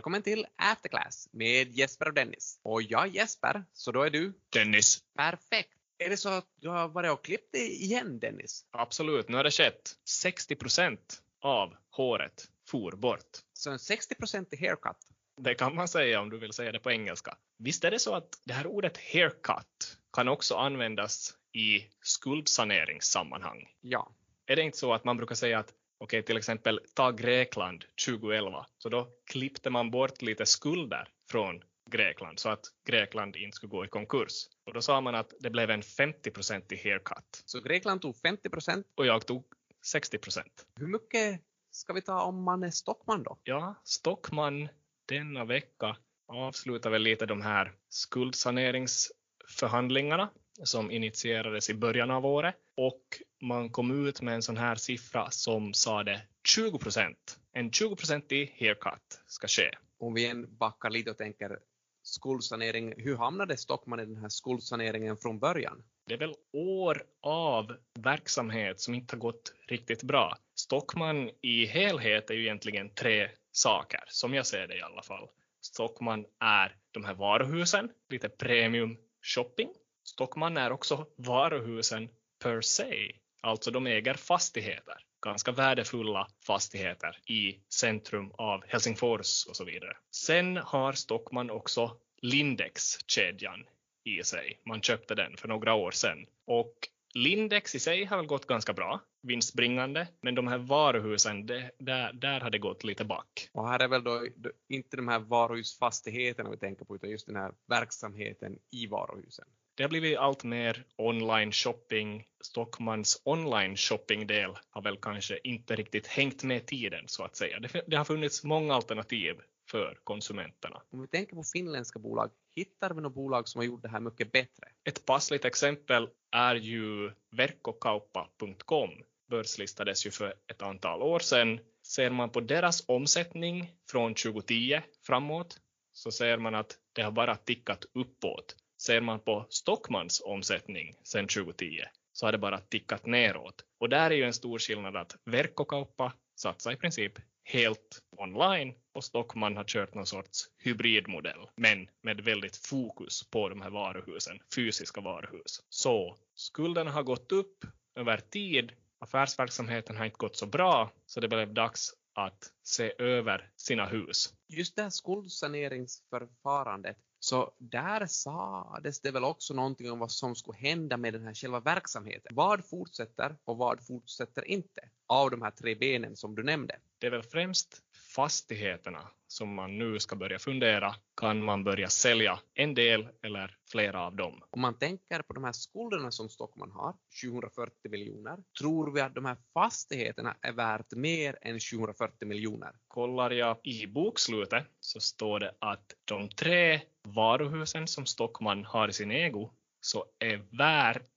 Välkommen till Afterclass med Jesper och Dennis. Och jag är Jesper, så då är du? Dennis. Perfekt. Är det så att du har varit och klippt dig igen Dennis? Absolut, nu har det skett. 60 procent av håret for bort. Så en 60% haircut. Det kan man säga om du vill säga det på engelska. Visst är det så att det här ordet haircut kan också användas i skuldsaneringssammanhang? Ja. Är det inte så att man brukar säga att okej, till exempel ta Grekland 2011, så då klippte man bort lite skulder från Grekland så att Grekland inte skulle gå i konkurs. Och då sa man att det blev en 50-procentig haircut. Så Grekland tog 50 procent? Och jag tog 60 procent. Hur mycket ska vi ta om man är Stockman då? Ja, Stockman denna vecka avslutar väl lite de här skuldsaneringsförhandlingarna som initierades i början av året och man kom ut med en sån här siffra som sade 20 procent. En 20 procentig haircut ska ske. Om vi än backar lite och tänker skuldsanering, hur hamnade Stockman i den här skuldsaneringen från början? Det är väl år av verksamhet som inte har gått riktigt bra. Stockman i helhet är ju egentligen tre saker, som jag ser det i alla fall. Stockman är de här varuhusen, lite premium shopping. Stockman är också varuhusen per se, alltså de äger fastigheter, ganska värdefulla fastigheter i centrum av Helsingfors och så vidare. Sen har Stockman också Lindex-kedjan i sig. Man köpte den för några år sedan och Lindex i sig har väl gått ganska bra, vinstbringande, men de här varuhusen, det, där, där har det gått lite back. Och här är väl då inte de här varuhusfastigheterna vi tänker på, utan just den här verksamheten i varuhusen. Det har blivit allt mer online shopping. Stockmans online shopping-del har väl kanske inte riktigt hängt med tiden så att säga. Det, det har funnits många alternativ för konsumenterna. Om vi tänker på finländska bolag, hittar vi något bolag som har gjort det här mycket bättre? Ett passligt exempel är ju verkkokauppa.com. Börslistades ju för ett antal år sedan. Ser man på deras omsättning från 2010 framåt så ser man att det har bara tickat uppåt. Ser man på Stockmans omsättning sedan 2010 så har det bara tickat neråt. Och där är ju en stor skillnad att Verkkokauppa satsar i princip helt online och Stockman har kört någon sorts hybridmodell, men med väldigt fokus på de här varuhusen, fysiska varuhus. Så skulderna har gått upp över tid, affärsverksamheten har inte gått så bra, så det blev dags att se över sina hus. Just det här skuldsaneringsförfarandet, så där sades det väl också någonting om vad som skulle hända med den här själva verksamheten. Vad fortsätter och vad fortsätter inte av de här tre benen som du nämnde? Det är väl främst fastigheterna som man nu ska börja fundera, kan man börja sälja en del eller flera av dem? Om man tänker på de här skulderna som Stockman har, 740 miljoner, tror vi att de här fastigheterna är värt mer än 740 miljoner? Kollar jag i bokslutet så står det att de tre varuhusen som Stockman har i sin ägo så är värt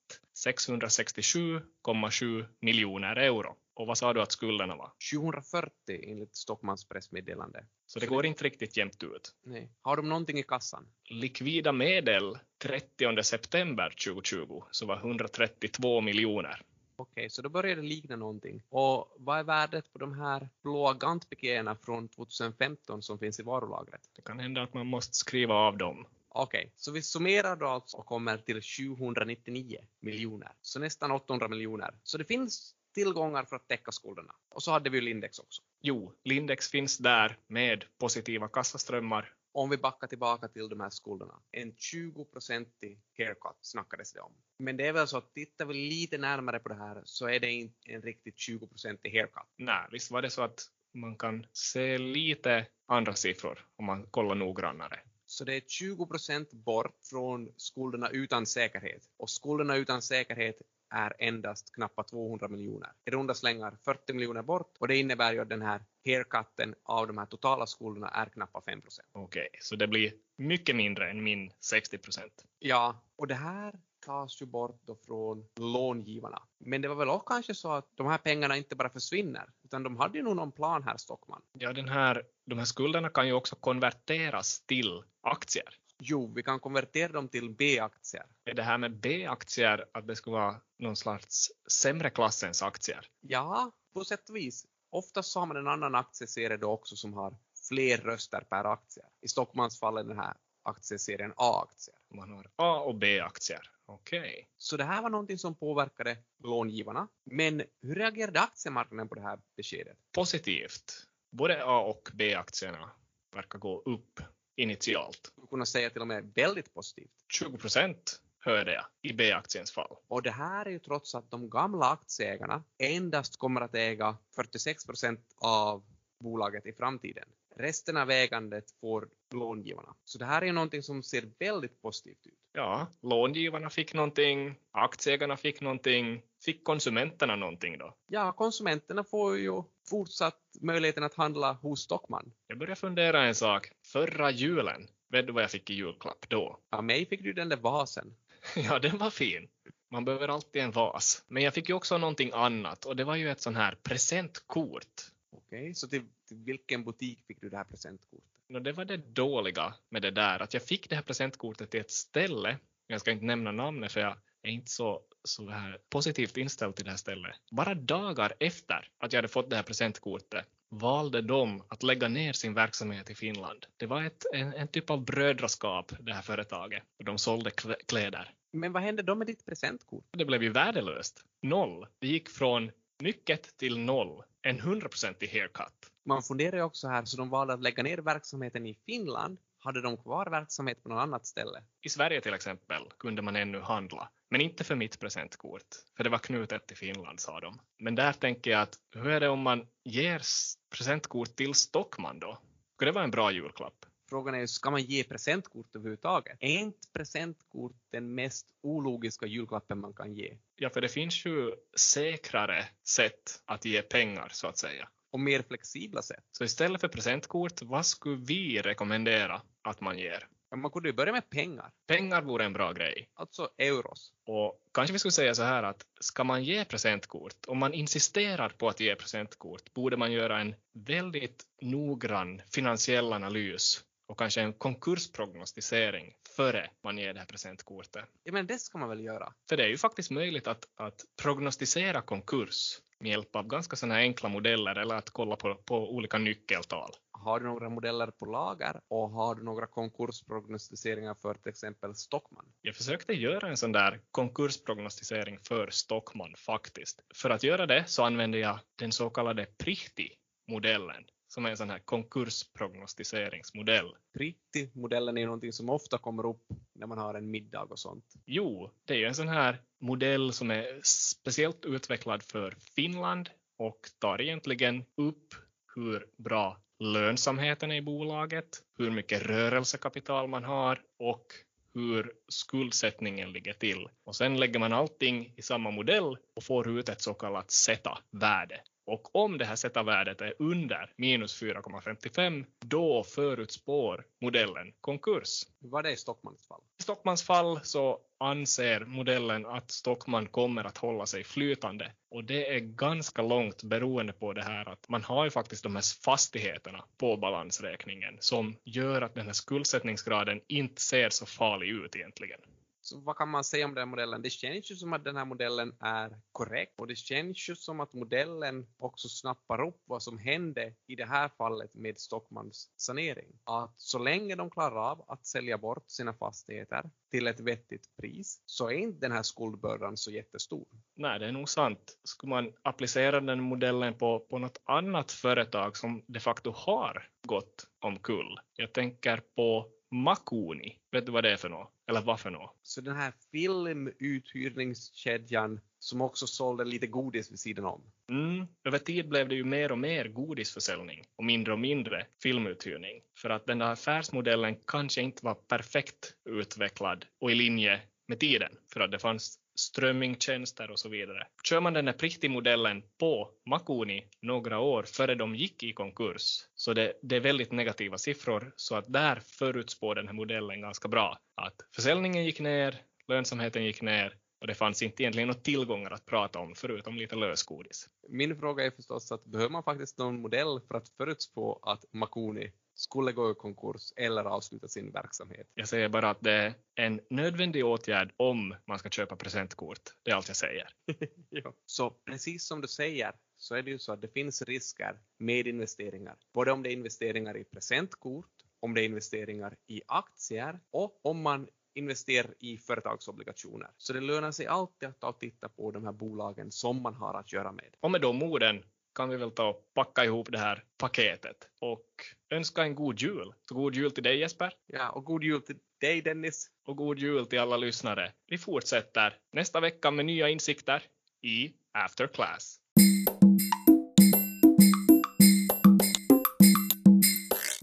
667,7 miljoner euro. Och vad sa du att skulderna var? 740 enligt Stockmans pressmeddelande. Så det går inte riktigt jämnt ut. Nej. Har de någonting i kassan? Likvida medel 30 september 2020 så var 132 miljoner. Okej, så då börjar det likna någonting. Och vad är värdet på de här blåa gantpikéerna från 2015 som finns i varulagret? Det kan hända att man måste skriva av dem. Okej, så vi summerar då alltså och kommer till 799 miljoner. Så nästan 800 miljoner. Så det finns tillgångar för att täcka skulderna. Och så hade vi ju Lindex också. Jo, Lindex finns där med positiva kassaströmmar. Om vi backar tillbaka till de här skulderna. En 20-procentig haircut snackades det om. Men det är väl så att tittar vi lite närmare på det här så är det inte en riktigt 20-procentig haircut. Nej, visst var det så att man kan se lite andra siffror om man kollar noggrannare. Så det är 20 procent bort från skulderna utan säkerhet. Och skulderna utan säkerhet är endast knappt 200 miljoner. I runda slängar 40 miljoner bort och det innebär ju att den här haircutten av de här totala skulderna är knappt 5 procent. Okej, okay, så det blir mycket mindre än min 60 procent. Ja, och det här tas ju bort då från långivarna. Men det var väl också kanske så att de här pengarna inte bara försvinner, utan de hade ju nog någon plan här, Stockman. Ja, den här, de här skulderna kan ju också konverteras till aktier. Jo, vi kan konvertera dem till B-aktier. Är det här med B-aktier att det skulle vara någon slags sämre klassens aktier? Ja, på sätt och vis. Oftast så har man en annan aktieserie då också som har fler röster per aktie. I Stockmans fall är den här aktieserien A-aktier. Man har A och B-aktier. Okej. Okay. Så det här var någonting som påverkade långivarna. Men hur reagerade aktiemarknaden på det här beskedet? Positivt. Både A och B-aktierna verkar gå upp initialt. Du kunna säga till och med väldigt positivt. 20 procent hörde jag i B-aktiens fall. Och det här är ju trots att de gamla aktieägarna endast kommer att äga 46 procent av bolaget i framtiden. Resten av ägandet får långivarna. Så det här är ju någonting som ser väldigt positivt ut. Ja, långivarna fick någonting, aktieägarna fick någonting, fick konsumenterna någonting då? Ja, konsumenterna får ju fortsatt möjligheten att handla hos Stockman. Jag börjar fundera en sak. Förra julen, vet du vad jag fick i julklapp då? Av mig fick du den där vasen. ja, den var fin. Man behöver alltid en vas. Men jag fick ju också någonting annat och det var ju ett sån här presentkort. Okay, så till, till, vilken butik fick du det här presentkortet? No, det var det dåliga med det där, att jag fick det här presentkortet till ett ställe, jag ska inte nämna namnet för jag är inte så, så här positivt inställd till det här stället. Bara dagar efter att jag hade fått det här presentkortet valde de att lägga ner sin verksamhet i Finland. Det var ett, en, en typ av brödraskap, det här företaget. Och de sålde kläder. Men vad hände då med ditt presentkort? Det blev ju värdelöst. Noll. Det gick från mycket till noll. En hundraprocentig haircut. Man funderar ju också här, så de valde att lägga ner verksamheten i Finland. Hade de kvar verksamhet på något annat ställe? I Sverige till exempel kunde man ännu handla, men inte för mitt presentkort, för det var knutet till Finland sa de. Men där tänker jag att hur är det om man ger presentkort till Stockman då? Skulle det vara en bra julklapp? Frågan är, ska man ge presentkort överhuvudtaget? Är inte presentkort den mest ologiska julklappen man kan ge? Ja, för det finns ju säkrare sätt att ge pengar så att säga. Och mer flexibla sätt. Så istället för presentkort, vad skulle vi rekommendera att man ger? man kunde ju börja med pengar. Pengar vore en bra grej. Alltså euros. Och kanske vi skulle säga så här att ska man ge presentkort, om man insisterar på att ge presentkort, borde man göra en väldigt noggrann finansiell analys och kanske en konkursprognostisering före man ger det här presentkortet. Ja, men det ska man väl göra? För det är ju faktiskt möjligt att, att prognostisera konkurs med hjälp av ganska sådana enkla modeller eller att kolla på, på olika nyckeltal. Har du några modeller på lager och har du några konkursprognostiseringar för till exempel Stockman? Jag försökte göra en sån där konkursprognostisering för Stockman faktiskt. För att göra det så använde jag den så kallade Prihti-modellen som är en sån här konkursprognostiseringsmodell. Pritti-modellen är ju någonting som ofta kommer upp när man har en middag och sånt. Jo, det är ju en sån här modell som är speciellt utvecklad för Finland och tar egentligen upp hur bra lönsamheten är i bolaget, hur mycket rörelsekapital man har och hur skuldsättningen ligger till. Och sen lägger man allting i samma modell och får ut ett så kallat zeta-värde. Och om det här Z-värdet är under minus 4,55, då förutspår modellen konkurs. Hur var det i Stockmans fall? I Stockmans fall så anser modellen att Stockman kommer att hålla sig flytande. Och det är ganska långt beroende på det här att man har ju faktiskt de här fastigheterna på balansräkningen som gör att den här skuldsättningsgraden inte ser så farlig ut egentligen. Så vad kan man säga om den här modellen? Det känns ju som att den här modellen är korrekt och det känns ju som att modellen också snappar upp vad som hände i det här fallet med Stockmans sanering. Att så länge de klarar av att sälja bort sina fastigheter till ett vettigt pris så är inte den här skuldbördan så jättestor. Nej, det är nog sant. Skulle man applicera den modellen på, på något annat företag som de facto har gått omkull. Jag tänker på Makuni. Vet du vad det är för något? Eller vad för något? Så den här filmuthyrningskedjan som också sålde lite godis vid sidan om? Mm. Över tid blev det ju mer och mer godisförsäljning och mindre och mindre filmuthyrning. För att den där affärsmodellen kanske inte var perfekt utvecklad och i linje med tiden. För att det fanns strömmingtjänster och så vidare. Kör man den här Prihti-modellen på Makuni några år före de gick i konkurs, så det, det, är väldigt negativa siffror, så att där förutspår den här modellen ganska bra att försäljningen gick ner, lönsamheten gick ner och det fanns inte egentligen några tillgångar att prata om förutom lite lösgodis. Min fråga är förstås att behöver man faktiskt någon modell för att förutspå att Makuni skulle gå i konkurs eller avsluta sin verksamhet? Jag säger bara att det är en nödvändig åtgärd om man ska köpa presentkort. Det är allt jag säger. ja. Så precis som du säger så är det ju så att det finns risker med investeringar. Både om det är investeringar i presentkort, om det är investeringar i aktier och om man investerar i företagsobligationer. Så det lönar sig alltid att ta och titta på de här bolagen som man har att göra med. Och med de orden kan vi väl ta och packa ihop det här paketet och önska en god jul. Så god jul till dig Jesper. Ja, och god jul till dig Dennis. Och god jul till alla lyssnare. Vi fortsätter nästa vecka med nya insikter i After Class.